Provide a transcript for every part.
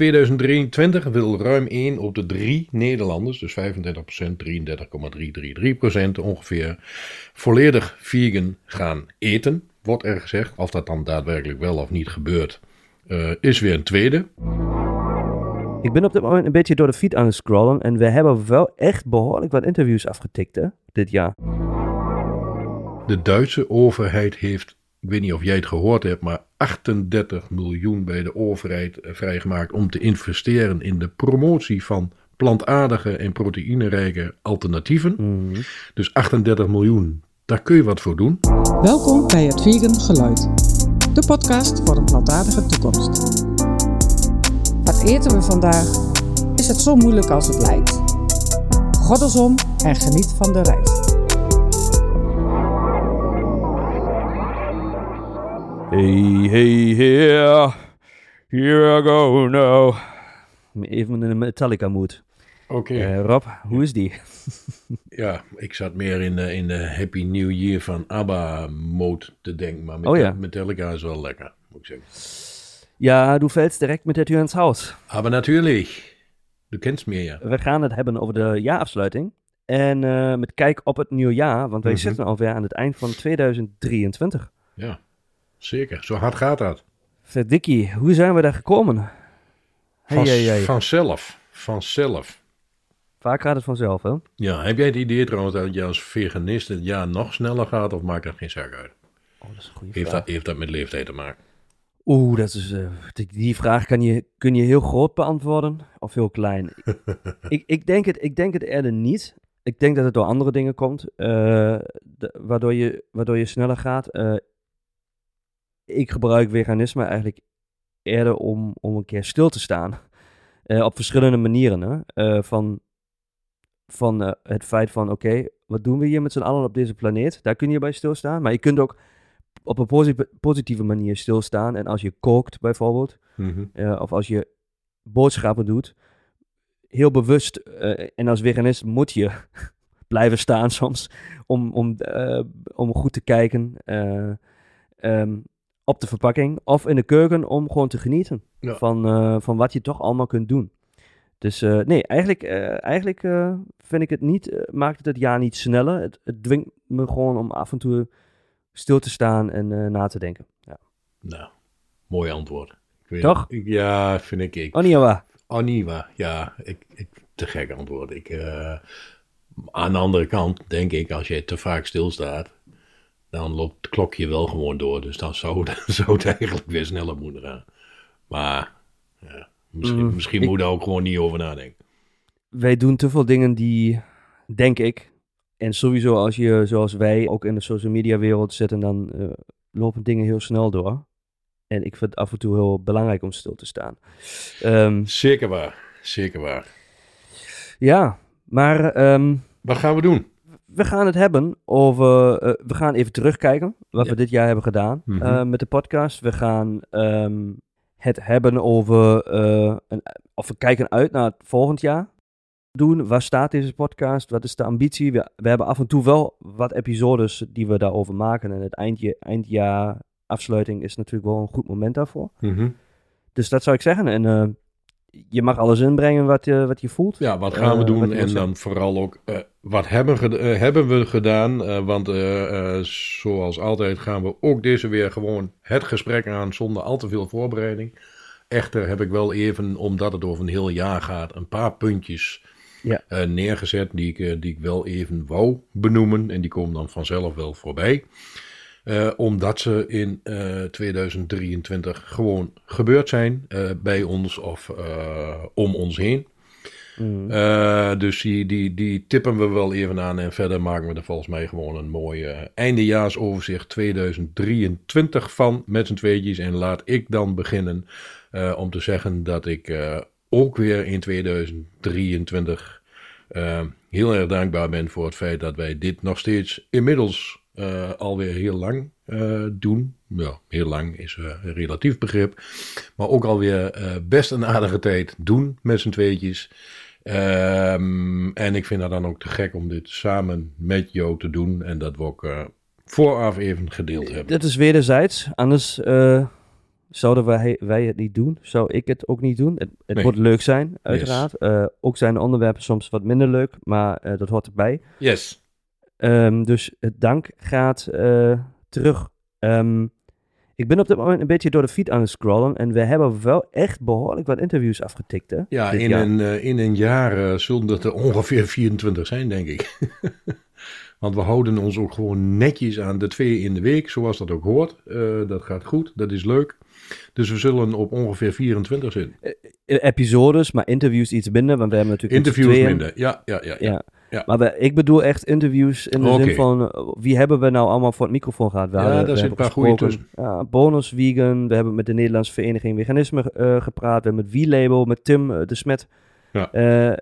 2023 wil ruim 1 op de 3 Nederlanders, dus 35%, 33,333% ongeveer, volledig vegan gaan eten. Wordt er gezegd. Of dat dan daadwerkelijk wel of niet gebeurt, uh, is weer een tweede. Ik ben op dit moment een beetje door de feed aan het scrollen. En we hebben wel echt behoorlijk wat interviews afgetikt hè, dit jaar. De Duitse overheid heeft, ik weet niet of jij het gehoord hebt, maar 38 miljoen bij de overheid vrijgemaakt om te investeren in de promotie van plantaardige en proteïnerijke alternatieven. Mm. Dus 38 miljoen, daar kun je wat voor doen. Welkom bij het Vegan Geluid, de podcast voor een plantaardige toekomst. Wat eten we vandaag? Is het zo moeilijk als het lijkt? Goddelsom en geniet van de reis. Hey, hey, here. Here I go now. Even in een Metallica mood. Oké. Eh, Rob, hoe is die? ja, ik zat meer in de, in de Happy New Year van ABBA mode te denken. Maar met oh, Metallica is wel lekker, moet ik zeggen. Ja, du fällst direkt met de Tür ins Haus. Aber natürlich. Du kennst mir ja. We gaan het hebben over de jaarafsluiting. En uh, met kijk op het nieuwe jaar, want wij mm -hmm. zitten alweer aan het eind van 2023. Ja, zeker. Zo hard gaat dat. Verdikkie, hoe zijn we daar gekomen? Van, hey, hey, hey. Vanzelf, vanzelf. Vaak gaat het vanzelf, hè? Ja, heb jij het idee trouwens dat je als veganist het jaar nog sneller gaat of maakt dat geen zaak uit? Oh, dat is een goede heeft vraag. Dat, heeft dat met leeftijd te maken? Oeh, dat is, uh, die, die, vraag kan je, kun je heel groot beantwoorden of heel klein. ik, ik, denk het, ik denk het eerder niet. Ik denk dat het door andere dingen komt, uh, de, waardoor, je, waardoor je sneller gaat. Uh, ik gebruik veganisme eigenlijk eerder om, om een keer stil te staan. op verschillende manieren. Hè? van van het feit van, oké, okay, wat doen we hier met z'n allen op deze planeet? Daar kun je bij stilstaan. Maar je kunt ook op een positieve manier stilstaan. En als je kookt bijvoorbeeld, mm -hmm. uh, of als je boodschappen doet, heel bewust, en als veganist moet je blijven staan soms, om, om, om goed te kijken um, op de verpakking of in de keuken, om gewoon te genieten ja. van, van wat je toch allemaal kunt doen. Dus nee, eigenlijk, eigenlijk vind ik het niet, maakt het het jaar niet sneller. Het, het dwingt me gewoon om af en toe stil te staan en na te denken. Ja. Nou, mooi antwoord. Ik weet Toch? Ik, ja, vind ik. ik Aniwa. Aniwa, ja. Ik, ik, te gek antwoord. Ik, aan de andere kant denk ik, als je te vaak stilstaat, dan loopt het klokje wel gewoon door. Dus dan zou, zou het eigenlijk weer sneller moeten gaan. Maar ja, misschien, mm, misschien ik, moet je daar ook gewoon niet over nadenken. Wij doen te veel dingen die, denk ik, en sowieso als je, zoals wij, ook in de social media wereld zitten, dan uh, lopen dingen heel snel door. En ik vind het af en toe heel belangrijk om stil te staan. Um, zeker waar, zeker waar. Ja, maar... Um, Wat gaan we doen? We gaan het hebben over... Uh, we gaan even terugkijken wat ja. we dit jaar hebben gedaan mm -hmm. uh, met de podcast. We gaan um, het hebben over... Een, of we kijken uit naar het volgend jaar doen? Waar staat deze podcast? Wat is de ambitie? We, we hebben af en toe wel wat episodes die we daarover maken. En het eindje, eindjaar afsluiting is natuurlijk wel een goed moment daarvoor. Mm -hmm. Dus dat zou ik zeggen. En uh, je mag alles inbrengen wat je, wat je voelt. Ja, wat gaan we uh, doen? En dan vooral ook, uh, wat hebben, hebben we gedaan? want zoals altijd gaan we ook deze weer gewoon het gesprek aan zonder al te veel voorbereiding. Echter heb ik wel even, omdat het over een heel jaar gaat, een paar puntjes ja. uh, neergezet die ik, uh, die ik wel even wou benoemen. En die komen dan vanzelf wel voorbij. Uh, omdat ze in 2023 gewoon gebeurd zijn bij ons of om ons heen. Mm. dus die, die, die tippen we wel even aan en verder maken we er volgens mij gewoon een mooi eindejaarsoverzicht 2023 van met z'n tweetjes. En laat ik dan beginnen om te zeggen dat ik ook weer in 2023 uh, heel erg dankbaar ben voor het feit dat wij dit nog steeds inmiddels uh, alweer heel lang uh, doen. Ja, heel lang is uh, een relatief begrip. Maar ook alweer best een aardige tijd doen met z'n tweetjes. Um, en ik vind dat dan ook te gek om dit samen met jou te doen. En dat we ook vooraf even gedeeld hebben. Dit is wederzijds. Anders Zouden wij, wij het niet doen, zou ik het ook niet doen. Het, het Nee. moet leuk zijn, uiteraard. Eh, ook zijn de onderwerpen soms wat minder leuk, maar eh, dat hoort erbij. Yes. Ehm, dus het dank gaat eh, terug. Ehm, ik ben op dit moment een beetje door de feed aan het scrollen. En we hebben wel echt behoorlijk wat interviews afgetikt. Hè, Ja, in jaar. een, eh, in een jaar eh, zullen het er ongeveer 24 zijn, denk ik. Want we houden ons ook gewoon netjes aan de twee in de week, zoals dat ook hoort. Dat gaat goed, dat is leuk. Dus we zullen op ongeveer 24 zitten. Eh, Episodes, maar interviews iets minder. Want we hebben natuurlijk Interviews minder, ja, ja, ja. ja. Ja. Ja. Maar we, ik bedoel echt interviews in de zin van eh, wie hebben we nou allemaal voor het microfoon gehad? We Ja, hadden- daar hebben een paar gesproken, Ja, bonus vegan. We hebben met de Nederlandse Vereniging Veganisme eh, gepraat. We hebben met V-Label, met Tim eh, de Smet. Ja.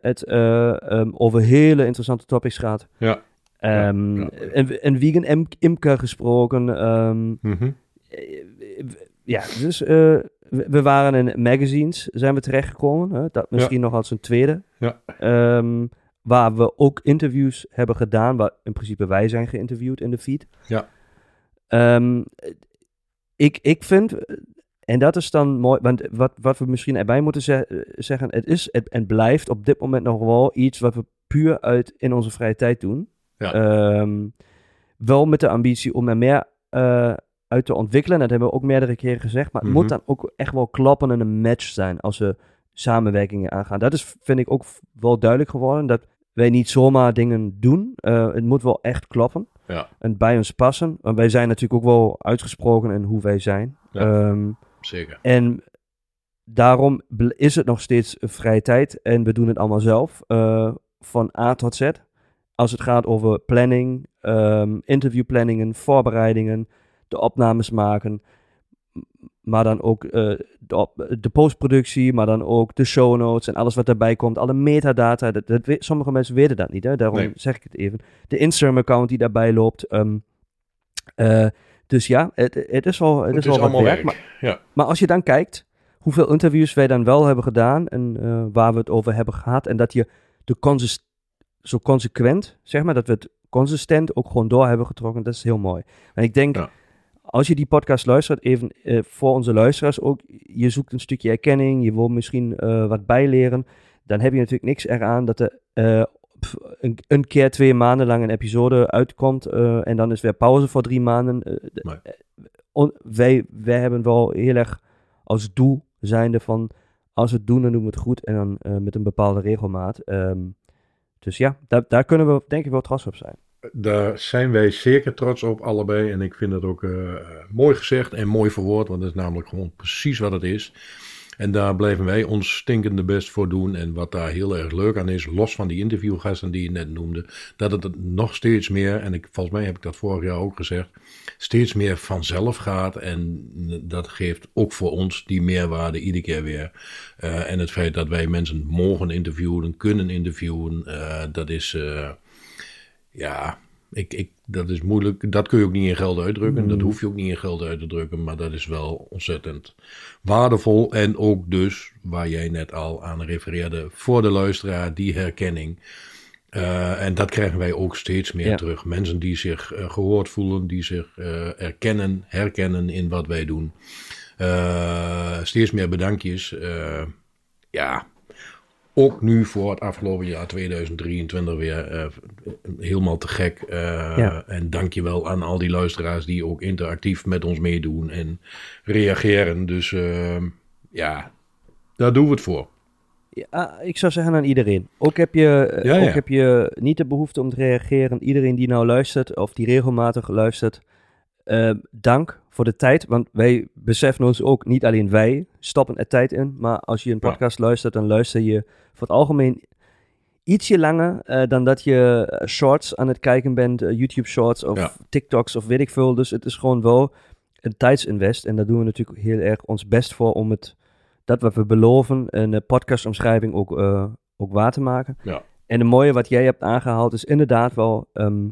het eh, ehm, over hele interessante topics gehad. Ja. Ja. Een, een vegan im- imker gesproken. ehm, Mhm. ja, dus we, waren in magazines, zijn we terechtgekomen. Hè? Dat misschien nog als een tweede. Ja. Waar we ook interviews hebben gedaan, waar in principe wij zijn geïnterviewd in de feed. Ja. Ehm, ik, ik vind, en dat is dan mooi, want wat, wat we misschien erbij moeten ze- zeggen, het is het, en blijft op dit moment nog wel iets wat we puur uit in onze vrije tijd doen. Ja. Ehm, wel met de ambitie om er meer eh, uit te ontwikkelen. Dat hebben we ook meerdere keren gezegd. Maar het Mhm. moet dan ook echt wel klappen en een match zijn als we samenwerkingen aangaan. Dat is, vind ik, ook wel duidelijk geworden. Dat wij niet zomaar dingen doen. Eh, het moet wel echt kloppen. Ja. En bij ons passen. Want wij zijn natuurlijk ook wel uitgesproken in hoe wij zijn. Ja. Ehm, Zeker. en daarom is het nog steeds vrije tijd. En we doen het allemaal zelf. eh, van A tot Z. Als het gaat over planning, ehm, interviewplanningen, voorbereidingen, de opnames maken. Maar dan ook eh, de, postproductie, maar dan ook de show notes en alles wat daarbij komt. Alle metadata. Dat, dat, weet- sommige mensen weten dat niet, hè? daarom Nee. zeg ik het even. De Instagram-account die daarbij loopt. ehm, eh, dus ja, het, het is wel, het Het is wat allemaal werk. werk. Maar, Ja. maar als je dan kijkt hoeveel interviews wij dan wel hebben gedaan en eh, waar we het over hebben gehad. En dat je de consist zo consequent, zeg maar, dat we het consistent ook gewoon door hebben getrokken, dat is heel mooi. En ik denk, Ja. Als je die podcast luistert, even eh, voor onze luisteraars ook, je zoekt een stukje erkenning, je wil misschien eh, wat bijleren, dan heb je natuurlijk niks eraan dat er eh, een, een keer twee maanden lang een episode uitkomt en dan is weer pauze voor drie maanden. Nee. wij, wij hebben wel heel erg als doel zijnde van als we het doen, dan doen we het goed en dan met een bepaalde regelmaat. Ehm, dus ja, daar, daar kunnen we denk ik wel trots op zijn. Daar zijn wij zeker trots op, allebei. En ik vind het ook eh, mooi gezegd en mooi verwoord, want het is namelijk gewoon precies wat het is. En daar blijven wij ons stinkende best voor doen. En wat daar heel erg leuk aan is, los van die interviewgasten die je net noemde, dat het nog steeds meer, en ik, volgens mij heb ik dat vorig jaar ook gezegd, steeds meer vanzelf gaat. En dat geeft ook voor ons die meerwaarde iedere keer weer. Eh, en het feit dat wij mensen mogen interviewen, kunnen interviewen, eh, dat is. Ja, ik, ik, dat is moeilijk. Dat kun je ook niet in geld uitdrukken. Dat hoef je ook niet in geld uit te drukken. Maar dat is wel ontzettend waardevol. En ook dus, waar jij net al aan refereerde, voor de luisteraar, die herkenning. Eh, en dat krijgen wij ook steeds meer Ja. terug. Mensen die zich eh, gehoord voelen, die zich eh, erkennen, herkennen in wat wij doen. Steeds meer bedankjes. Ja, ook nu voor het afgelopen jaar 2023 weer eh, helemaal te gek. Eh, Ja. En dank je wel aan al die luisteraars die ook interactief met ons meedoen en reageren. Dus eh, ja, daar doen we het voor. Ja, ik zou zeggen aan iedereen. Ook heb je, eh, Ja, ja. Ook heb je niet de behoefte om te reageren. Iedereen die nou luistert of die regelmatig luistert, dank voor de tijd. Want wij beseffen ons ook, niet alleen wij stoppen er tijd in. Maar als je een Ja. podcast luistert, dan luister je voor het algemeen ietsje langer eh, dan dat je eh, shorts aan het kijken bent. eh, YouTube shorts of Ja. TikToks of weet ik veel. Dus het is gewoon wel een tijdsinvest. En daar doen we natuurlijk heel erg ons best voor om het, dat wat we beloven, een podcastomschrijving ook, ook waar te maken. Ja. En het mooie wat jij hebt aangehaald is inderdaad wel... ehm,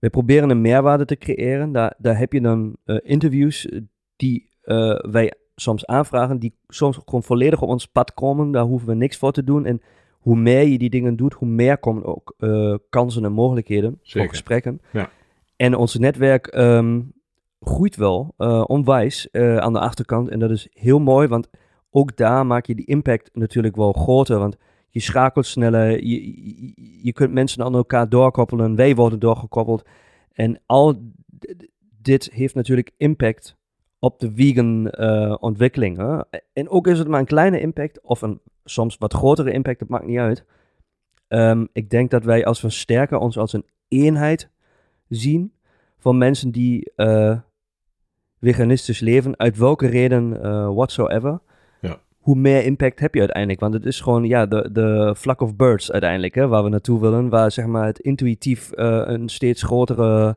we proberen een meerwaarde te creëren. Daar, daar heb je dan eh, interviews die eh, wij soms aanvragen, die soms gewoon volledig op ons pad komen. Daar hoeven we niks voor te doen. En hoe meer je die dingen doet, hoe meer komen ook eh, kansen en mogelijkheden Zeker. voor gesprekken. Ja. En ons netwerk ehm, groeit wel onwijs aan de achterkant. En dat is heel mooi, want ook daar maak je die impact natuurlijk wel groter. Want je schakelt sneller, je, je, kunt mensen aan elkaar doorkoppelen, wij worden doorgekoppeld. En al dit heeft natuurlijk impact op de vegan uh, ontwikkeling. En ook is het maar een kleine impact, of een soms wat grotere impact, dat maakt niet uit. Um, ik denk dat wij als we sterker ons als een eenheid zien van mensen die uh, veganistisch leven, uit welke reden uh, whatsoever hoe meer impact heb je uiteindelijk. Want het is gewoon ja, de, de flock of birds uiteindelijk, hè, waar we naartoe willen. Waar zeg maar, het intuïtief uh, een steeds grotere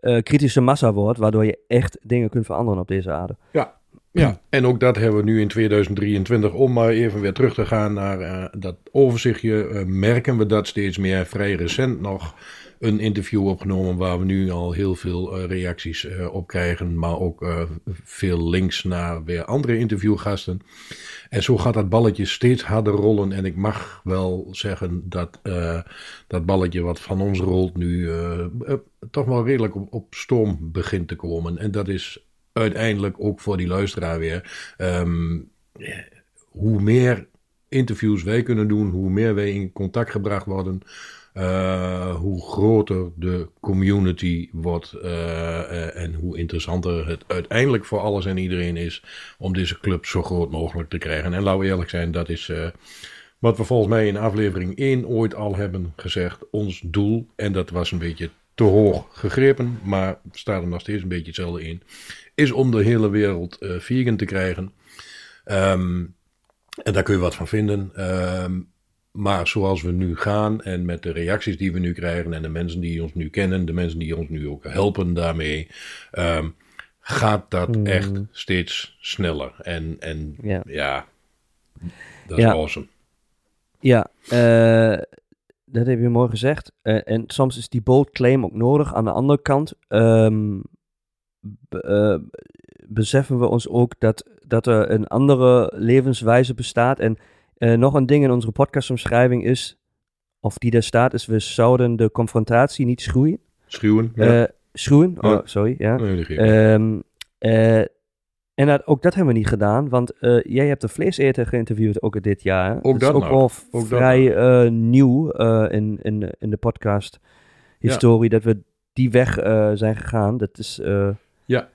uh, kritische massa wordt, waardoor je echt dingen kunt veranderen op deze aarde. Ja, ja, en ook dat hebben we nu in 2023, om maar even weer terug te gaan naar uh, dat overzichtje, merken we dat steeds meer vrij recent nog een interview opgenomen waar we nu al heel veel uh, reacties uh, op krijgen, maar ook uh, veel links naar weer andere interviewgasten. En zo gaat dat balletje steeds harder rollen. En ik mag wel zeggen dat dat balletje wat van ons rolt nu toch wel redelijk op, op stoom begint te komen. En dat is uiteindelijk ook voor die luisteraar weer. Um, hoe meer interviews wij kunnen doen, hoe meer wij in contact gebracht worden, uh, hoe groter de community wordt uh, en hoe interessanter het uiteindelijk voor alles en iedereen is om deze club zo groot mogelijk te krijgen. En laten we eerlijk zijn, dat is wat we volgens mij in aflevering 1 ooit al hebben gezegd, ons doel. En dat was een beetje te hoog gegrepen, maar staat er nog steeds een beetje hetzelfde in. Is om de hele wereld vegan te krijgen. Um, en daar kun je wat van vinden. Um, maar zoals we nu gaan en met de reacties die we nu krijgen en de mensen die ons nu kennen, de mensen die ons nu ook helpen daarmee, um, gaat dat hmm. echt steeds sneller. En, en ja, ja dat is awesome. Ja, uh, dat heb je mooi gezegd. Uh, en soms is die bold claim ook nodig. Aan de andere kant um, uh, beseffen we ons ook dat, dat er een andere levenswijze bestaat. En uh, nog een ding in onze podcastomschrijving is, of die daar staat, is we zouden de confrontatie niet schroeien. Schuwen, ja. Uh, schroeien, oh, sorry, ja. um, uh, en dat, ook dat hebben we niet gedaan, want jij hebt de vleeseter geïnterviewd ook dit jaar. Ook dat, is ook nou. wel ook vrij nou. nieuw in, in, in de podcast historie, ja. dat we die weg zijn gegaan. Dat is... ja.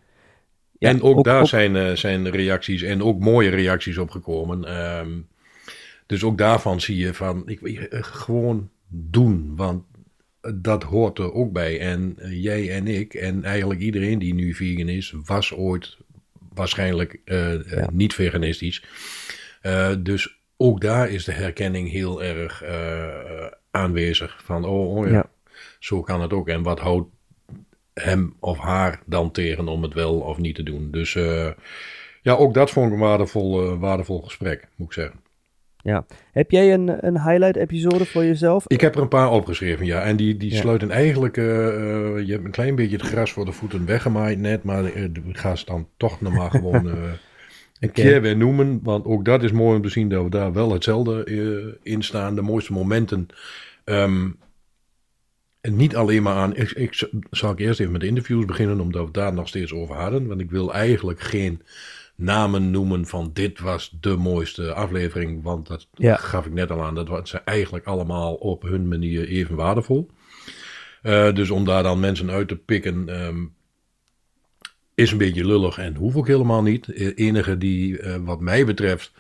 Ja, en ook, ook daar ook, zijn, zijn reacties en ook mooie reacties op gekomen. Um, dus ook daarvan zie je van, ik, eh, gewoon doen, want dat hoort er ook bij. En eh, jij en ik en eigenlijk iedereen die nu vegan is, was ooit waarschijnlijk uh, niet veganistisch. dus ook daar is de herkenning heel erg aanwezig. Van, oh, oh ja, ja, zo kan het ook. En wat houdt hem of haar dan tegen om het wel of niet te doen? Dus ja, ook dat vond ik een waardevol, waardevol gesprek, moet ik zeggen. Ja. Heb jij een, een highlight-episode voor jezelf? Ik heb er een paar opgeschreven, ja. En die, die sluiten eigenlijk... Uh, je hebt een klein beetje het gras voor de voeten weggemaaid net, maar uh, ga ze dan toch nog maar gewoon... Uh, een keer weer noemen, want ook dat is mooi om te zien dat we daar wel hetzelfde in staan. De mooiste momenten. Um, en niet alleen maar aan. Ik, ik, zal ik eerst even met de interviews beginnen, omdat we daar nog steeds over hadden. Want ik wil eigenlijk geen namen noemen van dit was de mooiste aflevering. Want dat gaf ik net al aan. Dat was ze eigenlijk allemaal op hun manier even waardevol. Uh, dus om daar dan mensen uit te pikken um, is een beetje lullig en hoef ook helemaal niet. De enige die uh, wat mij betreft,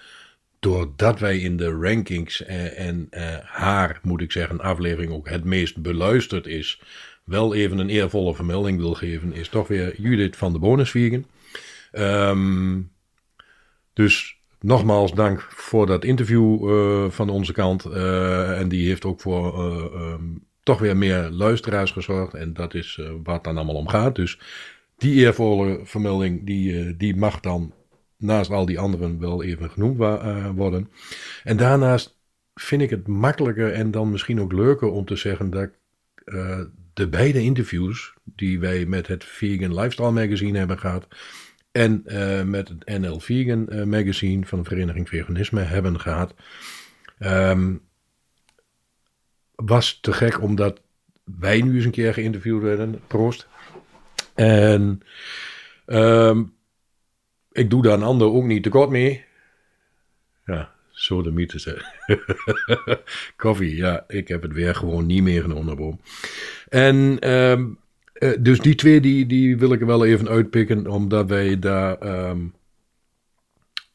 doordat wij in de rankings uh, en haar, moet ik zeggen, aflevering ook het meest beluisterd is, wel even een eervolle vermelding wil geven, is toch weer Judith van de Bonusvieren. Um, dus nogmaals dank voor dat interview uh, van onze kant. Uh, en die heeft ook voor uh, um, toch weer meer luisteraars gezorgd. En dat is waar het dan allemaal om gaat. Dus die eervolle vermelding, die, die mag dan naast al die anderen wel even genoemd worden. En daarnaast vind ik het makkelijker en dan misschien ook leuker om te zeggen dat de beide interviews die wij met het Vegan Lifestyle Magazine hebben gehad en uh, met het NL Vegan uh, magazine van de Vereniging Veganisme hebben gehad. Um, was te gek omdat wij nu eens een keer geïnterviewd werden. Proost. En Ehm, ik doe daar een ander ook niet tekort mee. Ja, zo de mythe. Koffie, ja, ik heb het weer gewoon niet meer genomen. En ehm, eh, dus die twee die, die wil ik er wel even uitpikken, omdat wij daar ehm,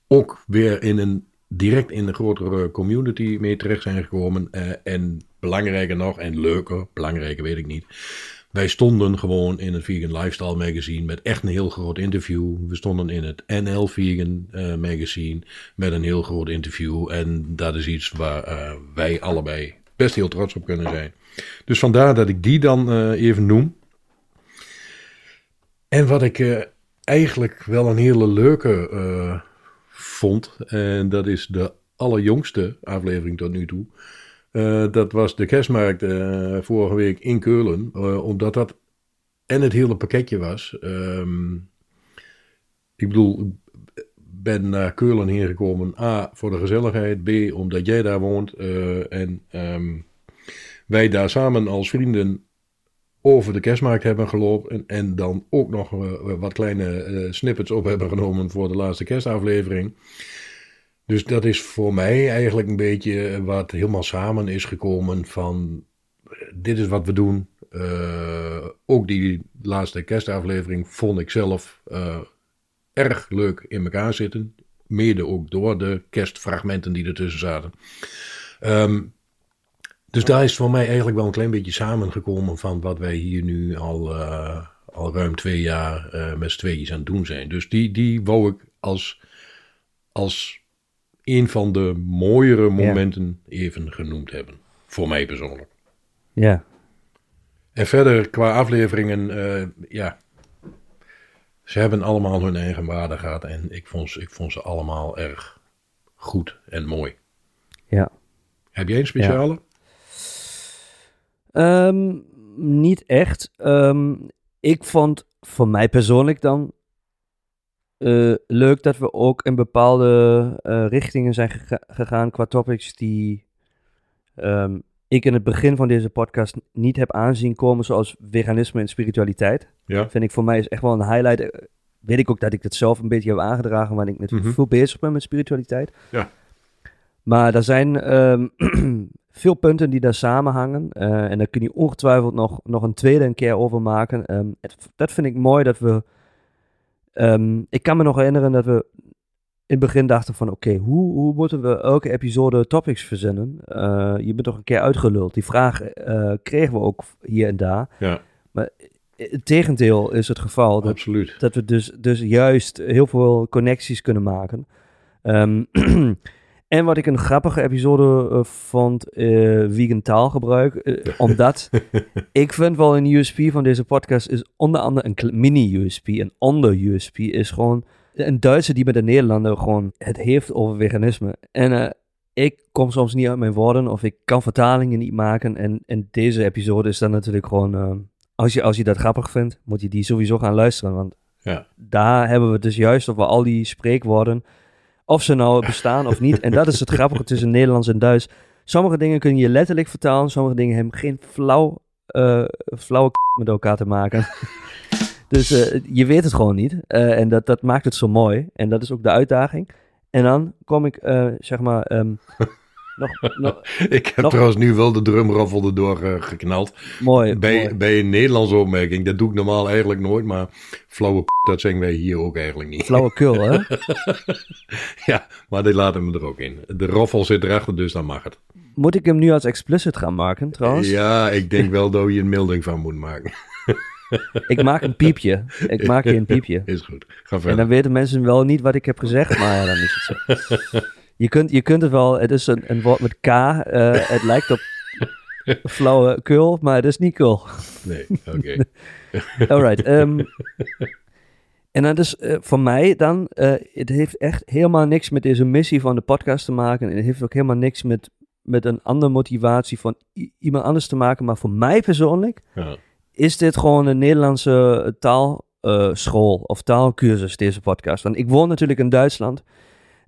ook weer in een, direct in een grotere community mee terecht zijn gekomen. Uh, en belangrijker nog, en leuker, belangrijker weet ik niet. Wij stonden gewoon in het Vegan Lifestyle magazine met echt een heel groot interview. We stonden in het NL Vegan uh, magazine met een heel groot interview. En dat is iets waar wij allebei best heel trots op kunnen zijn. Dus vandaar dat ik die dan even noem. En wat ik eigenlijk wel een hele leuke vond, en dat is de allerjongste aflevering tot nu toe. Uh, dat was de kerstmarkt vorige week in Keulen. Omdat dat en het hele pakketje was. Um, ik bedoel, ben naar Keulen heen gekomen. A, voor de gezelligheid. B, omdat jij daar woont. en um, wij daar samen als vrienden over de kerstmarkt hebben gelopen. En, en dan ook nog wat kleine snippets op hebben genomen voor de laatste kerstaflevering. Dus dat is voor mij eigenlijk een beetje wat helemaal samen is gekomen van dit is wat we doen. Ook die laatste kerstaflevering vond ik zelf erg leuk in elkaar zitten. Mede ook door de kerstfragmenten die ertussen zaten. Um, dus daar is voor mij eigenlijk wel een klein beetje samengekomen van wat wij hier nu al, uh, al ruim twee jaar met z'n tweeën aan het doen zijn. Dus die, die wou ik als, als een van de mooiere momenten even genoemd hebben. Voor mij persoonlijk. Ja. En verder qua afleveringen, uh, ja. Ze hebben allemaal hun eigen waarde gehad. En ik vond, ik vond ze allemaal erg goed en mooi. Ja. Heb jij een speciale? Ja. Um, niet echt. Um, ik vond voor mij persoonlijk dan uh, leuk dat we ook in bepaalde uh, richtingen zijn gegaan qua topics die um, ik in het begin van deze podcast niet heb aanzien komen, zoals veganisme en spiritualiteit. Ja. Vind ik voor mij is echt wel een highlight. Uh, weet ik ook dat ik het zelf een beetje heb aangedragen, waar ik natuurlijk mm -hmm. veel bezig ben met spiritualiteit. Ja. Maar er zijn um, veel punten die daar samenhangen. en daar kun je ongetwijfeld nog, nog een tweede een keer over maken. Um, het, dat vind ik mooi dat we Um, ik kan me nog herinneren dat we in het begin dachten van... oké, okay, hoe, hoe moeten we elke episode topics verzinnen? Uh, je bent toch een keer uitgeluld. Die vraag uh, kregen we ook hier en daar. Ja. Maar het tegendeel is het geval. Dat, Absoluut. Dat we dus, dus juist heel veel connecties kunnen maken. Um, En wat ik een grappige episode uh, vond, uh, vegan taalgebruik. Uh, omdat ik vind wel een USP van deze podcast is onder andere een mini-USP. Een onder-USP is gewoon een Duitser die met een Nederlander gewoon het heeft over veganisme. En ik kom soms niet uit mijn woorden of ik kan vertalingen niet maken. En, en deze episode is dan natuurlijk gewoon, als, je, als je dat grappig vindt, moet je die sowieso gaan luisteren. Want ja. daar hebben we het dus juist over al die spreekwoorden of ze nou bestaan of niet. En dat is het grappige tussen Nederlands en Duits. Sommige dingen kun je letterlijk vertalen, sommige dingen hebben geen flauw, uh, flauwe k met elkaar te maken. dus uh, je weet het gewoon niet. Uh, en dat, dat maakt het zo mooi. En dat is ook de uitdaging. En dan kom ik, zeg maar, um, nog, nog, ik heb nog... trouwens nu wel de drumraffel erdoor uh, geknald. Mooi bij, mooi. bij een Nederlandse opmerking, dat doe ik normaal eigenlijk nooit, maar flauwe k, dat zeggen wij hier ook eigenlijk niet. Flauwekul, hè? ja, maar die laten me er ook in. De roffel zit erachter, dus dan mag het. Moet ik hem nu als explicit gaan maken, trouwens? Ja, ik denk wel dat je een melding van moet maken. ik maak een piepje. Ik maak hier een piepje. Is goed. Ga verder. En dan weten mensen wel niet wat ik heb gezegd, maar ja, dan is het zo. Je kunt, je kunt het wel, het is een, een woord met K. Uh, het lijkt op flauwe kul, maar het is niet kul. Nee, oké. Okay. Alright. Um, en dat is uh, voor mij dan, uh, het heeft echt helemaal niks met deze missie van de podcast te maken. En het heeft ook helemaal niks met, met een andere motivatie van iemand anders te maken. Maar voor mij persoonlijk ja. is dit gewoon een Nederlandse taalschool of taalkursus, deze podcast. Want ik woon natuurlijk in Duitsland.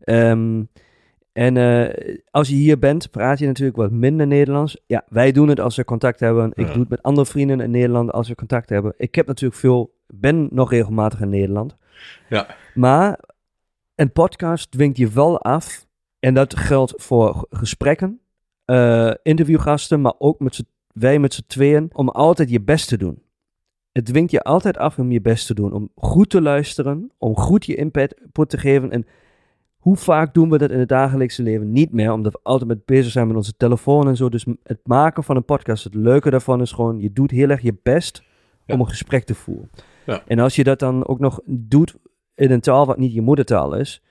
Um, En uh, als je hier bent, praat je natuurlijk wat minder Nederlands. Ja, wij doen het als we contact hebben. Ik doe het met andere vrienden in Nederland als we contact hebben. Ik heb natuurlijk veel, ben nog regelmatig in Nederland. Ja. Maar een podcast dwingt je wel af. En dat geldt voor gesprekken, uh, interviewgasten, maar ook met wij met z'n tweeën, om altijd je best te doen. Het dwingt je altijd af om je best te doen, om goed te luisteren, om goed je input te geven. En hoe vaak doen we dat in het dagelijkse leven? Niet meer, omdat we altijd met bezig zijn met onze telefoon en zo. Dus het maken van een podcast, het leuke daarvan is gewoon, je doet heel erg je best om een gesprek te voeren. Ja. En als je dat dan ook nog doet in een taal wat niet je moedertaal is,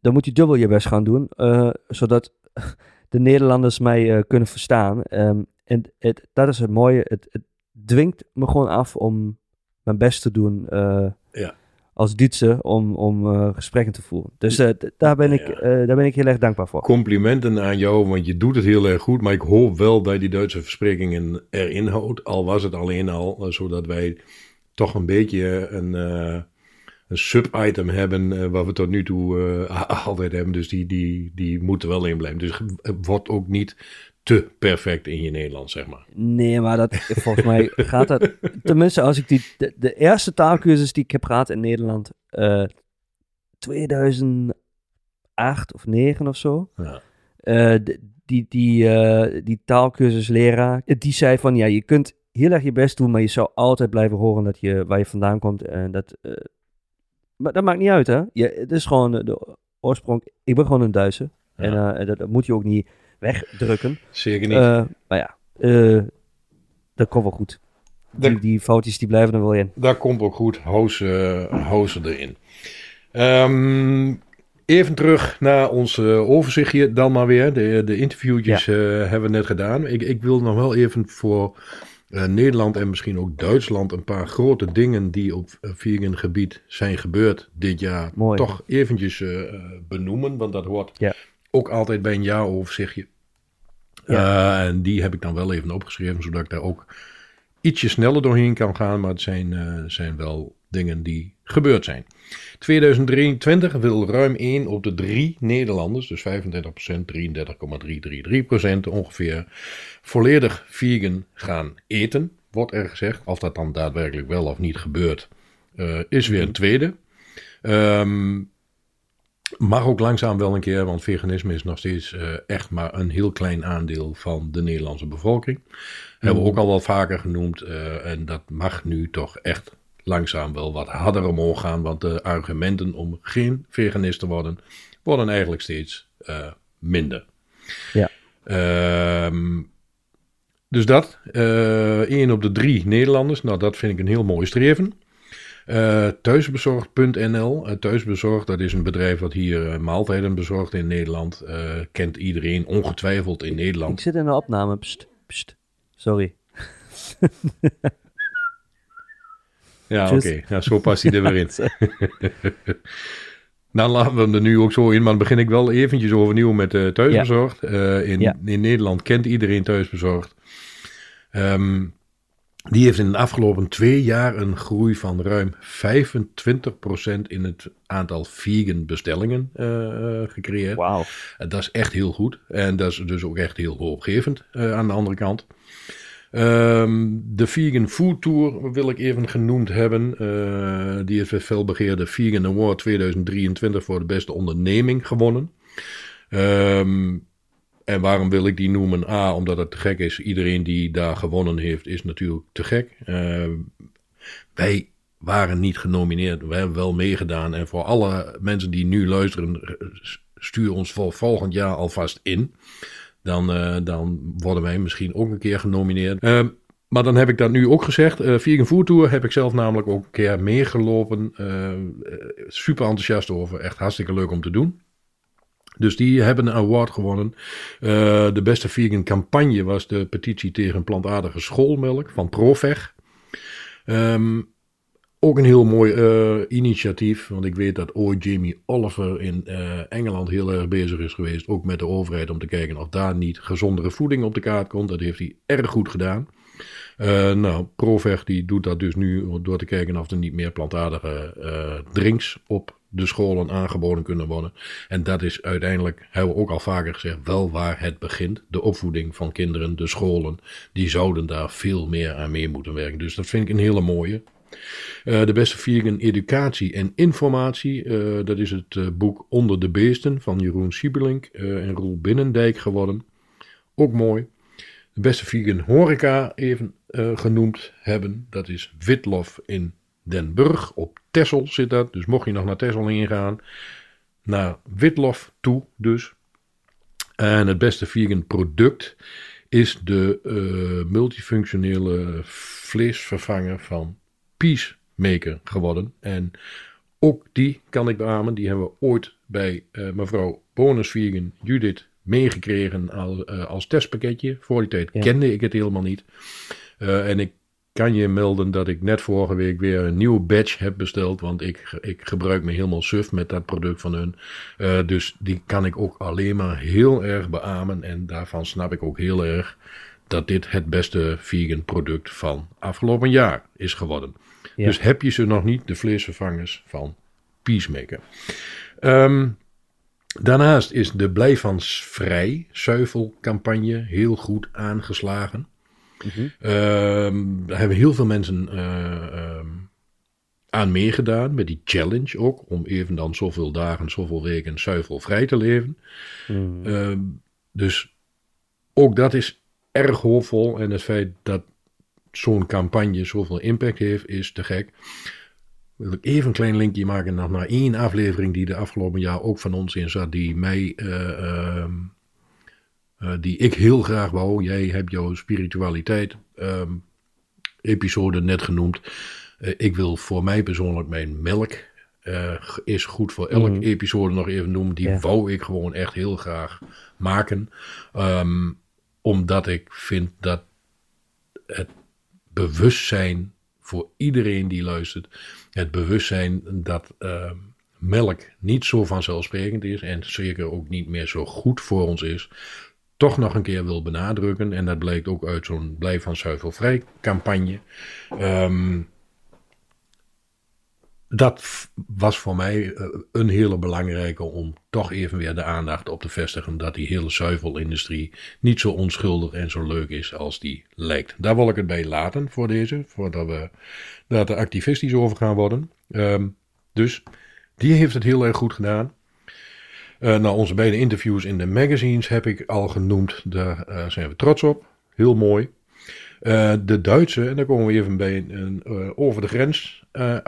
dan moet je dubbel je best gaan doen, uh, zodat de Nederlanders mij uh, kunnen verstaan. Um, en het, dat is het mooie, het, het, dwingt me gewoon af om mijn best te doen. Uh, ja als Duitse om, om uh, gesprekken te voeren. Dus uh, daar, ben ik, uh, daar ben ik heel erg dankbaar voor. Complimenten aan jou, want je doet het heel erg goed. Maar ik hoop wel dat je die Duitse versprekingen erin houdt. Al was het alleen al, zodat wij toch een beetje een, een sub-item hebben waar we tot nu toe altijd hebben. Dus die, die, die moeten wel in blijven. Dus wordt ook niet te perfect in je Nederlands, zeg maar. Nee, maar dat, volgens mij gaat dat... Tenminste, als ik die... De, de, eerste taalkursus die ik heb gehad in Nederland... Uh, 2008 of 9 of zo. Ja. Uh, die, die, uh, die taalkursusleraar, die zei van... Ja, je kunt heel erg je best doen, maar je zou altijd blijven horen dat je, waar je vandaan komt. En dat, maar dat maakt niet uit, hè? Ja, het is gewoon de oorsprong... Ik ben gewoon een Duitser. Ja. En dat, dat moet je ook niet wegdrukken. Zeker niet. Uh, maar ja, uh, dat komt wel goed. Die, die, foutjes die blijven er wel in. Dat komt ook goed. Hou ze erin. Um, even terug naar ons overzichtje dan maar weer. De, de interviewtjes ja. hebben we net gedaan. Ik, ik wil nog wel even voor Nederland en misschien ook Duitsland een paar grote dingen die op vegan gebied zijn gebeurd dit jaar Mooi. toch eventjes benoemen. Want dat hoort ja ook altijd bij een jaaroverzichtje. Ja. Uh, en die heb ik dan wel even opgeschreven, zodat ik daar ook ietsje sneller doorheen kan gaan. Maar het zijn, uh, zijn wel dingen die gebeurd zijn. 2023 wil ruim 1 op de 3 Nederlanders, dus 35%, 33,333% ongeveer, volledig vegan gaan eten. Wordt er gezegd. Of dat dan daadwerkelijk wel of niet gebeurt, uh, is weer een tweede. Um, Mag ook langzaam wel een keer, want veganisme is nog steeds uh, echt maar een heel klein aandeel van de Nederlandse bevolking. Mm. Hebben we ook al wat vaker genoemd. Uh, en dat mag nu toch echt langzaam wel wat harder omhoog gaan. Want de argumenten om geen veganist te worden, worden eigenlijk steeds uh, minder. Ja. Ehm, dus dat, één op de drie Nederlanders, nou dat vind ik een heel mooi streven. Uh, thuisbezorgd.nl. Uh, thuisbezorgd, dat is een bedrijf wat hier uh, maaltijden bezorgt in Nederland. kent iedereen ongetwijfeld in Nederland. Ik zit in de opname. Pst, pst. Sorry. ja, oké. Okay. Ja, zo past hij er weer in. Nou, laten we hem er nu ook zo in, maar dan begin ik wel eventjes overnieuw met thuisbezorgd. Ja. in, ja. in Nederland kent iedereen thuisbezorgd. Um, die heeft in de afgelopen twee jaar een groei van ruim 25% in het aantal vegan bestellingen uh, gecreëerd. Wauw. Dat is echt heel goed. En dat is dus ook echt heel hoopgevend uh, aan de andere kant. Um, de Vegan Food Tour wil ik even genoemd hebben. die heeft het felbegeerde Vegan Award 2023 voor de beste onderneming gewonnen. Um, en waarom wil ik die noemen? A, omdat het te gek is. Iedereen die daar gewonnen heeft, is natuurlijk te gek. Uh, wij waren niet genomineerd. We hebben wel meegedaan. En voor alle mensen die nu luisteren, stuur ons volgend jaar alvast in. Dan, uh, dan worden wij misschien ook een keer genomineerd. Maar dan heb ik dat nu ook gezegd. Uh, Vegan Food Tour heb ik zelf namelijk ook een keer meegelopen. super enthousiast over. Echt hartstikke leuk om te doen. Dus die hebben een award gewonnen. Uh, de beste vegan campagne was de petitie tegen plantaardige schoolmelk van Profeg. Um, ook een heel mooi uh, initiatief, want ik weet dat ooit Jamie Oliver in uh, Engeland heel erg bezig is geweest, ook met de overheid, om te kijken of daar niet gezondere voeding op de kaart komt. Dat heeft hij erg goed gedaan. Nou, Proveg die doet dat dus nu door te kijken of er niet meer plantaardige drinks op de scholen aangeboden kunnen worden. En dat is uiteindelijk, hebben we ook al vaker gezegd, wel waar het begint. De opvoeding van kinderen, de scholen, die zouden daar veel meer aan mee moeten werken. Dus dat vind ik een hele mooie. Uh, de beste vegan educatie en informatie. Uh, dat is het uh, boek Onder de Beesten van Jeroen Siebelink en Roel Binnendijk geworden. Ook mooi. De beste vegan horeca even genoemd hebben. Dat is Witlof in Den Burg. Op Tessel zit dat. Dus mocht je nog naar Tessel ingaan. Naar Witlof toe dus. En het beste vegan product is de multifunctionele vleesvervanger van Peacemaker geworden. En ook die kan ik beamen. Die hebben we ooit bij uh, mevrouw Bonusvieren Judith meegekregen als, uh, als testpakketje. Voor die tijd kende ik het helemaal niet. Uh, en ik kan je melden dat ik net vorige week weer een nieuwe badge heb besteld. Want ik, ik gebruik me helemaal suf met dat product van hun. dus die kan ik ook alleen maar heel erg beamen. En daarvan snap ik ook heel erg dat dit het beste vegan product van afgelopen jaar is geworden. Dus heb je ze nog niet, de vleesvervangers van Peacemaker. Um, daarnaast is de Blijvans Vrij zuivelcampagne heel goed aangeslagen. Mm daar hebben heel veel mensen uh, um, aan meegedaan met die challenge ook. Om even dan zoveel dagen, zoveel weken zuivelvrij te leven. Mhm. dus ook dat is erg hoopvol. En het feit dat zo'n campagne zoveel impact heeft, is te gek. Wil ik even een klein linkje maken naar, naar één aflevering die de afgelopen jaar ook van ons in zat, die mij, uh, uh, uh, die ik heel graag wou. Jij hebt jouw spiritualiteit ehm, episode net genoemd. Eh, ik wil voor mij persoonlijk mijn melk uh, is goed voor elke mm. episode nog even noemen. Die ja. wou ik gewoon echt heel graag maken. Um, omdat ik vind dat het bewustzijn voor iedereen die luistert, het bewustzijn dat uh, melk niet zo vanzelfsprekend is en zeker ook niet meer zo goed voor ons is, toch nog een keer wil benadrukken. En dat blijkt ook uit zo'n Blijf van Zuivelvrij campagne. Um, dat was voor mij eh, een hele belangrijke om toch even weer de aandacht op te vestigen dat die hele zuivelindustrie niet zo onschuldig en zo leuk is als die lijkt. Daar wil ik het bij laten voor deze, voordat we daar activistisch over gaan worden. Um, dus die heeft het heel erg goed gedaan. Uh, nou, onze beide interviews in de magazines heb ik al genoemd. Daar uh, zijn we trots op. Heel mooi. Uh, de Duitse, en daar komen we even bij een over de grens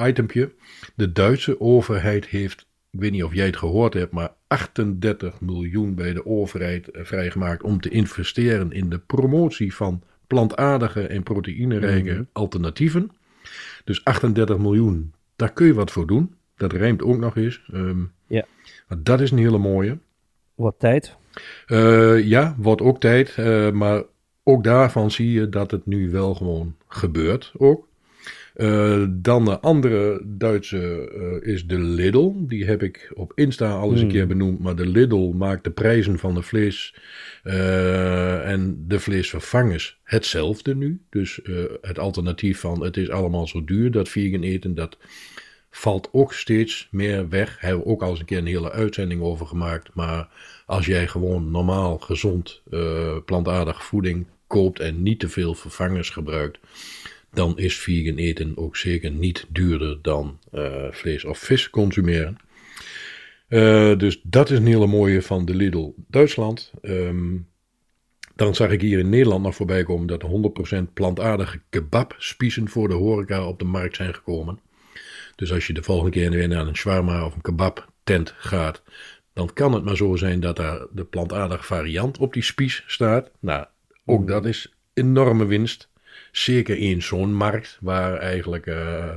itempje. De Duitse overheid heeft, ik weet niet of jij het gehoord hebt, maar 38 miljoen bij de overheid vrijgemaakt om te investeren in de promotie van plantaardige en proteïnerijke mm. alternatieven. Dus 38 miljoen, daar kun je wat voor doen. Dat rijmt ook nog eens. Um, dat is een hele mooie. Wat tijd? ja, wordt ook tijd. maar ook daarvan zie je dat het nu wel gewoon gebeurt ook. Uh, dan de andere Duitse uh, is de Lidl. Die heb ik op Insta al eens een hmm. keer benoemd. Maar de Lidl maakt de prijzen van de vlees uh, en de vleesvervangers hetzelfde nu. Dus het alternatief van het is allemaal zo duur, dat vegan eten, dat valt ook steeds meer weg. Daar hebben we ook al eens een keer een hele uitzending over gemaakt. Maar als jij gewoon normaal, gezond, plantaardige voeding koopt en niet te veel vervangers gebruikt, dan is vegan eten ook zeker niet duurder dan uh, vlees of vis consumeren. Uh, dus dat is een hele mooie van de Lidl Duitsland. Um, dan zag ik hier in Nederland nog voorbij komen dat 100% plantaardige kebabspiezen voor de horeca op de markt zijn gekomen. Dus als je de volgende keer weer naar een shawarma of een kebab tent gaat, dan kan het maar zo zijn dat daar de plantaardige variant op die spies staat. Nou, ook dat is enorme winst. Zeker in zo'n markt waar eigenlijk, uh,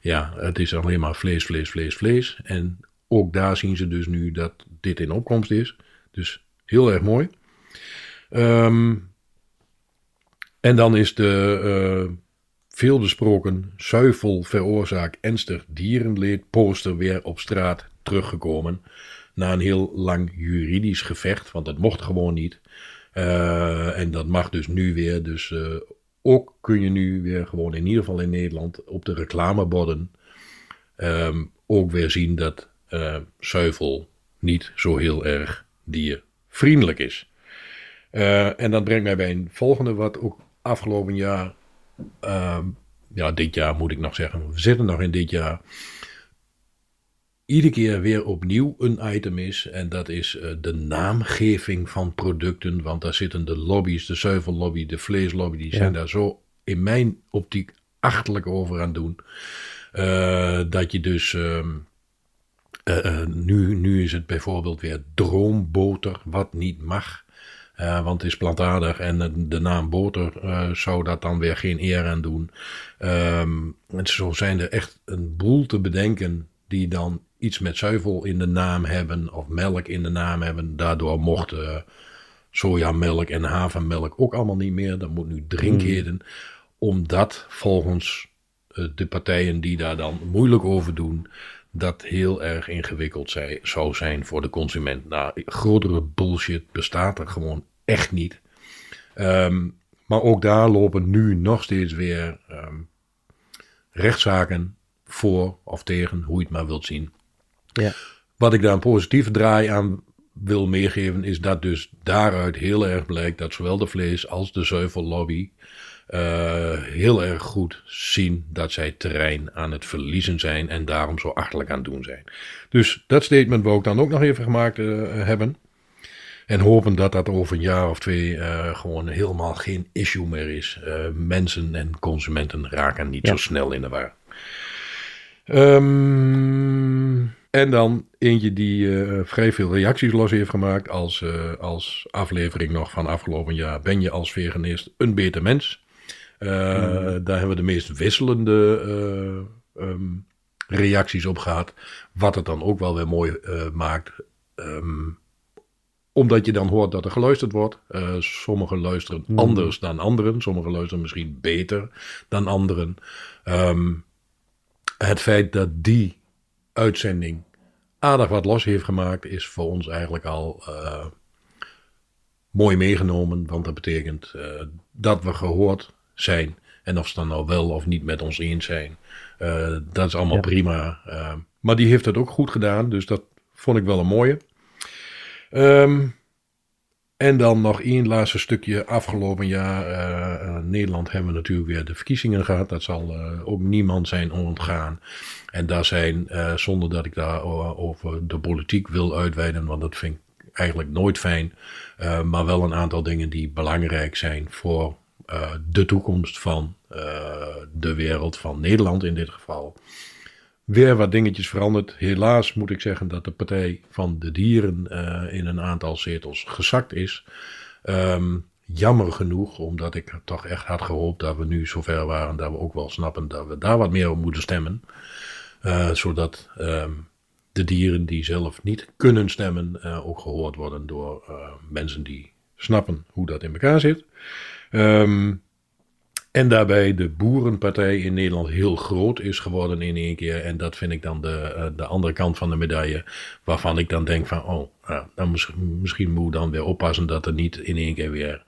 ja, het is alleen maar vlees, vlees, vlees, vlees. En ook daar zien ze dus nu dat dit in opkomst is. Dus heel erg mooi. Um, en dan is de uh, veelbesproken zuivel veroorzaakt ernstig dierenleed poster weer op straat teruggekomen. Na een heel lang juridisch gevecht, want dat mocht gewoon niet. Uh, en dat mag dus nu weer. Dus uh, ook kun je nu weer gewoon in ieder geval in Nederland op de reclameborden um, ook weer zien dat zuivel niet zo heel erg diervriendelijk is. en dat brengt mij bij een volgende, wat ook afgelopen jaar, ehm, ja, dit jaar moet ik nog zeggen, we zitten nog in dit jaar, iedere keer weer opnieuw een item is. En dat is uh, de naamgeving van producten. Want daar zitten de lobby's, de zuivellobby, de vleeslobby, die zijn daar zo in mijn optiek achterlijk over aan doen. Uh, dat je dus. Uh, nu, nu is het bijvoorbeeld weer droomboter, wat niet mag. Want het is plantaardig en de naam boter zou dat dan weer geen eer aan doen. Um, en zo zijn er echt een boel te bedenken die dan iets met zuivel in de naam hebben of melk in de naam hebben. Daardoor mocht uh, sojamelk en havermelk ook allemaal niet meer. Dat moet nu drinkheden. Hmm. Omdat volgens de partijen die daar dan moeilijk over doen, dat heel erg ingewikkeld zij, zou zijn voor de consument. Nou, grotere bullshit bestaat er gewoon echt niet. Um, maar ook daar lopen nu nog steeds weer um, rechtszaken voor of tegen, hoe je het maar wilt zien. Ja. Wat ik daar een positieve draai aan wil meegeven, is dat dus daaruit heel erg blijkt dat zowel de vlees als de zuivellobby uh, heel erg goed zien dat zij terrein aan het verliezen zijn en daarom zo achterlijk aan het doen zijn. Dus dat statement wil ik dan ook nog even gemaakt uh, hebben. En hopen dat dat over een jaar of twee uh, gewoon helemaal geen issue meer is. mensen en consumenten raken niet zo snel in de war. Um, en dan eentje die uh, vrij veel reacties los heeft gemaakt als, als aflevering nog van afgelopen jaar. Ben je als veganist een beter mens? Uh, mm. Daar hebben we de meest wisselende um, reacties op gehad. Wat het dan ook wel weer mooi maakt. Um, omdat je dan hoort dat er geluisterd wordt. sommigen luisteren mm. anders dan anderen. Sommigen luisteren misschien beter dan anderen. Um, het feit dat die uitzending aardig wat los heeft gemaakt, is voor ons eigenlijk al uh, mooi meegenomen. Want dat betekent uh, dat we gehoord zijn. En of ze dan nou wel of niet met ons eens zijn, dat is allemaal ja. prima. maar die heeft het ook goed gedaan, dus dat vond ik wel een mooie. Um, en dan nog één laatste stukje afgelopen jaar. Uh, Nederland hebben we natuurlijk weer de verkiezingen gehad. Dat zal uh, ook niemand zijn ontgaan. En daar zijn, zonder dat ik daar over de politiek wil uitweiden, want dat vind ik eigenlijk nooit fijn. maar wel een aantal dingen die belangrijk zijn voor de toekomst van de wereld, van Nederland in dit geval weer wat dingetjes veranderd. Helaas moet ik zeggen dat de Partij van de Dieren uh, in een aantal zetels gezakt is. Um, jammer genoeg, omdat ik toch echt had gehoopt dat we nu zover waren dat we ook wel snappen dat we daar wat meer op moeten stemmen. Uh, zodat um, de dieren die zelf niet kunnen stemmen uh, ook gehoord worden door mensen die snappen hoe dat in elkaar zit. Um, en daarbij de boerenpartij in Nederland heel groot is geworden in één keer. En dat vind ik dan de, eh, de andere kant van de medaille. Waarvan ik dan denk van, oh, nou, misschien, misschien moet dan weer oppassen dat er niet in één keer weer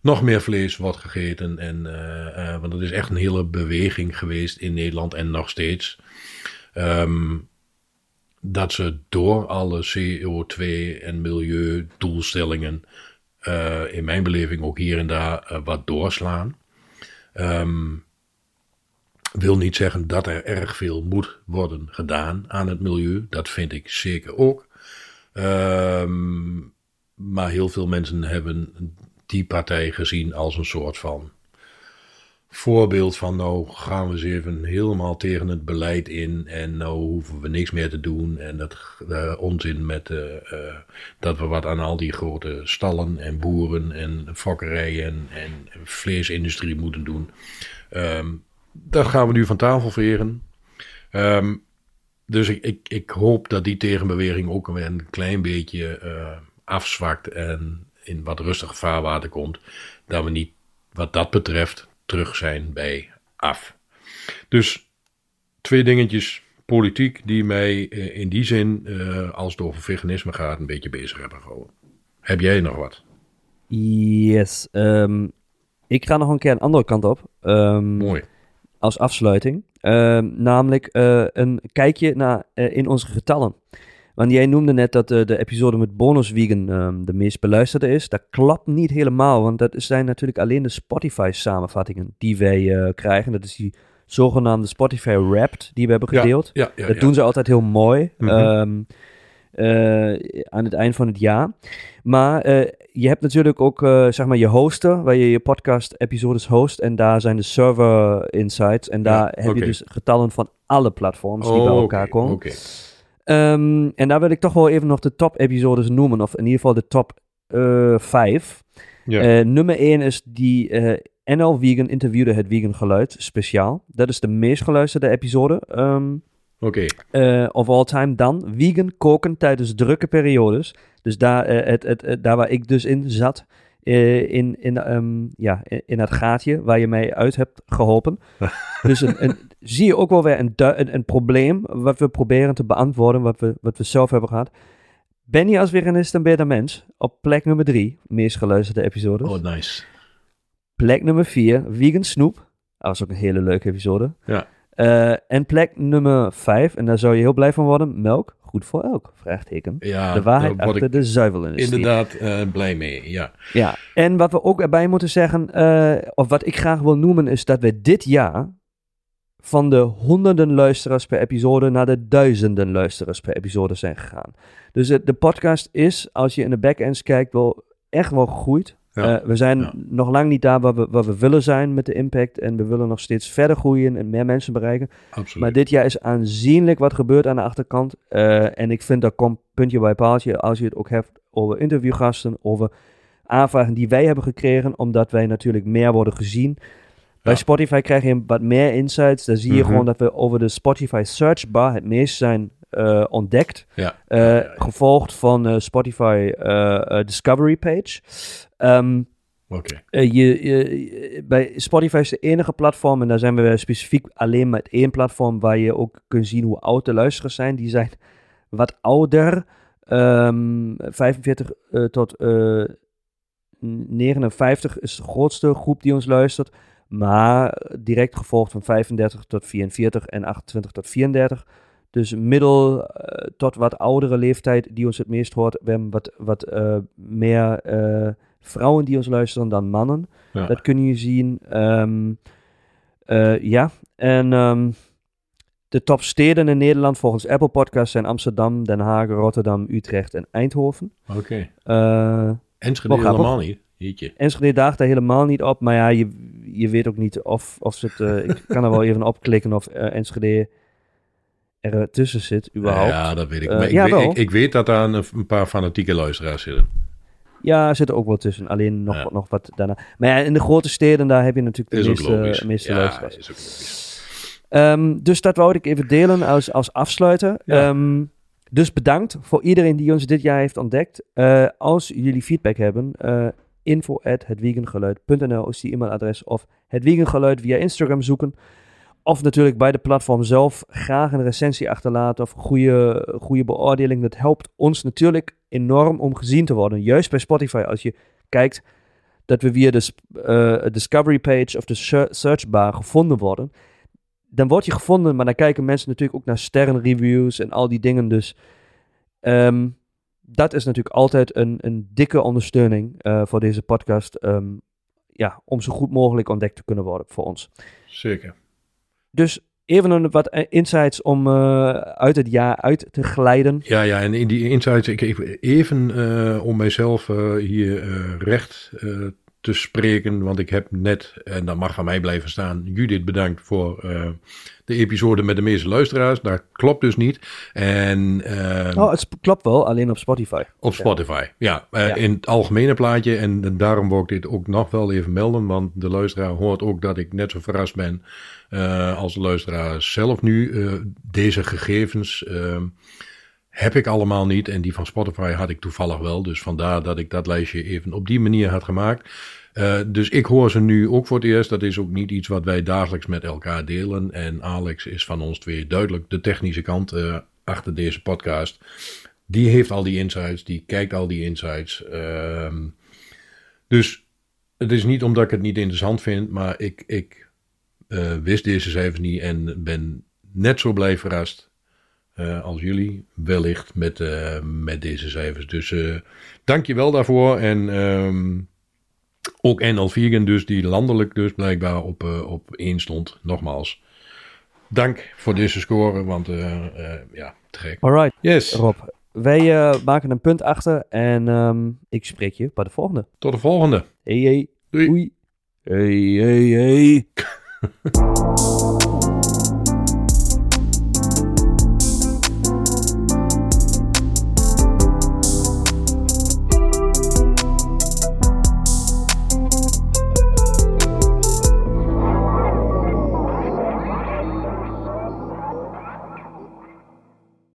nog meer vlees wordt gegeten. En, uh, uh, want het is echt een hele beweging geweest in Nederland en nog steeds. Um, dat ze door alle CO2 en milieudoelstellingen, uh, in mijn beleving ook hier en daar, wat doorslaan. Um, wil niet zeggen dat er erg veel moet worden gedaan aan het milieu. Dat vind ik zeker ook. Um, maar heel veel mensen hebben die partij gezien als een soort van voorbeeld van nou gaan we eens even helemaal tegen het beleid in en nou hoeven we niks meer te doen en dat uh, onzin met uh, uh, dat we wat aan al die grote stallen en boeren en fokkerijen en vleesindustrie moeten doen. Um, dat gaan we nu van tafel veren. Um, dus ik, ik, ik hoop dat die tegenbeweging ook een klein beetje afzwakt en in wat rustige vaarwater komt. Dat we niet wat dat betreft terug zijn bij af. Dus twee dingetjes politiek die mij eh, in die zin, uh, als het over veganisme gaat, een beetje bezig hebben gehouden. Heb jij nog wat? Yes. Um, ik ga nog een keer een andere kant op. Um, Mooi. als afsluiting. Ehm, namelijk eh, een kijkje naar, eh, in onze getallen. Want jij noemde net dat eh, de episode met Bonus Vegan ehm, de meest beluisterde is. Dat klopt niet helemaal, want dat zijn natuurlijk alleen de Spotify-samenvattingen die wij krijgen. Dat is die zogenaamde Spotify Wrapped die we hebben gedeeld. Ja, ja, dat doen ze altijd heel mooi. Mhm. aan het eind van het jaar. Maar je hebt natuurlijk ook zeg maar je hosten, waar je je podcast-episodes host. En daar zijn de server insights. En daar heb je dus getallen van alle platforms die bij elkaar komen. Oké. Ehm, en daar wil ik toch wel even nog de top-episodes noemen. Of in ieder geval de top 5. Ja. nummer 1 is die NL Vegan interviewde het vegan geluid speciaal. Dat is de meest geluisterde episode. Um, Oké. Okay. of all time. Dan vegan koken tijdens drukke periodes. Dus daar, uh, het, het, daar waar ik dus in zat, uh, in, in, um, ja, in het gaatje waar je mij uit hebt geholpen. dus een, een, zie je ook wel weer een, een, een, probleem wat we proberen te beantwoorden, wat we, wat we zelf hebben gehad. Ben je als veganist een beter mens? Op plek nummer drie, meest geluisterde episode. Oh, nice. Plek nummer vier, vegan snoep. Dat was ook een hele leuke episode. Ja. Uh, en plek nummer vijf, en daar zou je heel blij van worden, melk goed voor elk? Vraagteken. Ja, de waarheid achter de zuivelindustrie. Inderdaad, uh, blij mee, ja. Ja, en wat we ook erbij moeten zeggen, uh, of wat ik graag wil noemen, is dat we dit jaar van de honderden luisteraars per episode naar de duizenden luisteraars per episode zijn gegaan. Dus de podcast is, als je in de backends kijkt, wel echt wel gegroeid. Eh, we zijn nog lang niet daar waar we, waar we willen zijn met de impact. En we willen nog steeds verder groeien en meer mensen bereiken. Absoluut. Maar dit jaar is aanzienlijk wat gebeurt aan de achterkant. Uh, en ik vind dat komt puntje bij paaltje als je het ook hebt over interviewgasten, over aanvragen die wij hebben gekregen, omdat wij natuurlijk meer worden gezien. Bij Spotify krijg je wat meer insights. Dan zie je mhm. gewoon dat we over de Spotify search bar het meest zijn uh, ontdekt. Ja. Uh, gevolgd van uh, Spotify Discovery page. Um, Oké. Okay. je, je, bij Spotify is de enige platform, en daar zijn we specifiek alleen met één platform, waar je ook kunt zien hoe oud de luisteraars zijn. Die zijn wat ouder. Um, 45 tot 59 is de grootste groep die ons luistert. Maar direct gevolgd van 35 tot 44 en 28 tot 34. Dus middel uh, tot wat oudere leeftijd die ons het meest hoort. We hebben wat, wat uh, meer uh, vrouwen die ons luisteren dan mannen. Ja. Dat kun je zien. Um, ja, en um, de topsteden in Nederland volgens Apple Podcasts zijn Amsterdam, Den Haag, Rotterdam, Utrecht en Eindhoven. Oké. Okay. Enschede helemaal niet. Jeetje. Enschede daagt daar helemaal niet op. Maar ja, je, je weet ook niet of, of ze het... ik kan er wel even opklikken of Enschede er tussen zit, überhaupt. Ja, dat weet ik. Uh, maar ik, ja, weet, ik, ik, weet dat daar een, een, paar fanatieke luisteraars zitten. Ja, er zitten ook wel tussen. Alleen nog, ja. nog wat daarna. Maar ja, in de grote steden, daar heb je natuurlijk de meeste, meeste ja, luisteraars. Is ook um, dus dat wou ik even delen als, als afsluiter. Um, dus bedankt voor iedereen die ons dit jaar heeft ontdekt. Uh, als jullie feedback hebben, uh, info is die e-mailadres. Of het via Instagram zoeken. Of natuurlijk bij de platform zelf graag een recensie achterlaten of goede, goede beoordeling. Dat helpt ons natuurlijk enorm om gezien te worden. Juist bij Spotify, als je kijkt dat we via de uh, discovery page of de search bar gevonden worden. Dan word je gevonden, maar dan kijken mensen natuurlijk ook naar sterrenreviews en al die dingen. Dus um, dat is natuurlijk altijd een, een dikke ondersteuning uh, voor deze podcast. Um, ja, om zo goed mogelijk ontdekt te kunnen worden voor ons. Zeker. Dus even een, wat eh, insights om uh, uit het jaar uit te glijden. Ja, ja en in die insights, ik even uh, om mijzelf uh, hier recht te spreken, want ik heb net, en dat mag van mij blijven staan, Judith bedankt voor de episode met de meeste luisteraars. Dat klopt dus niet. En, oh, het klopt wel, alleen op Spotify. Op Spotify, ja. ja. In het algemene plaatje, en daarom wil ik dit ook nog wel even melden, want de luisteraar hoort ook dat ik net zo verrast ben als luisteraar zelf nu. Deze gegevens heb ik allemaal niet en die van Spotify had ik toevallig wel. Dus vandaar dat ik dat lijstje even op die manier had gemaakt. Uh, dus ik hoor ze nu ook voor het eerst. Dat is ook niet iets wat wij dagelijks met elkaar delen. En Alex is van ons twee duidelijk de technische kant uh, achter deze podcast. Die heeft al die insights, die kijkt al die insights. Uh, dus het is niet omdat ik het niet interessant vind, maar ik, ik wist deze cijfers niet en ben net zo blij verrast als jullie, wellicht met, met deze cijfers. Dus dank je wel daarvoor. En ehm, ook NL Vegan dus, die landelijk dus blijkbaar op, op één stond. Nogmaals, dank voor deze score, want ja, te gek. Alright, yes. Rob. Wij maken een punt achter en ehm, ik spreek je bij de volgende. Tot de volgende. Hey, hey. Doei. Oei. Hey, hey, hey.